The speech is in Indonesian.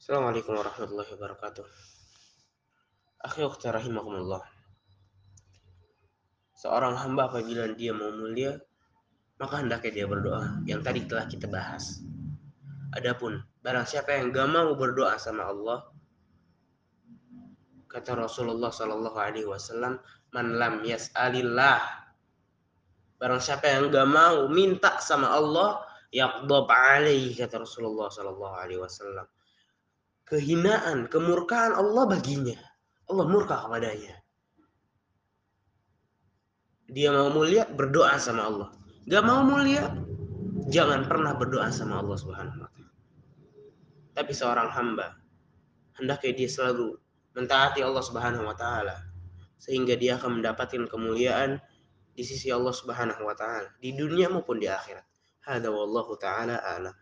Assalamualaikum warahmatullahi wabarakatuh. Akhi ukhti rahimakumullah. Seorang hamba apabila dia mau mulia, maka hendaknya dia berdoa. Yang tadi telah kita bahas. Adapun barang siapa yang gak mau berdoa sama Allah, kata Rasulullah Shallallahu Alaihi Wasallam, man lam yas'alillah. Barang siapa yang gak mau minta sama Allah, yaqdab alaihi kata Rasulullah Shallallahu Alaihi Wasallam. Kehinaan, kemurkaan Allah baginya. Allah murka kepadanya. Dia mau mulia, berdoa sama Allah. Gak mau mulia, jangan pernah berdoa sama Allah Subhanahu wa taala. Tapi seorang hamba hendaknya dia selalu mentaati Allah Subhanahu wa taala sehingga dia akan mendapatkan kemuliaan di sisi Allah Subhanahu wa taala di dunia maupun di akhirat. Hada wallahu taala a'lam.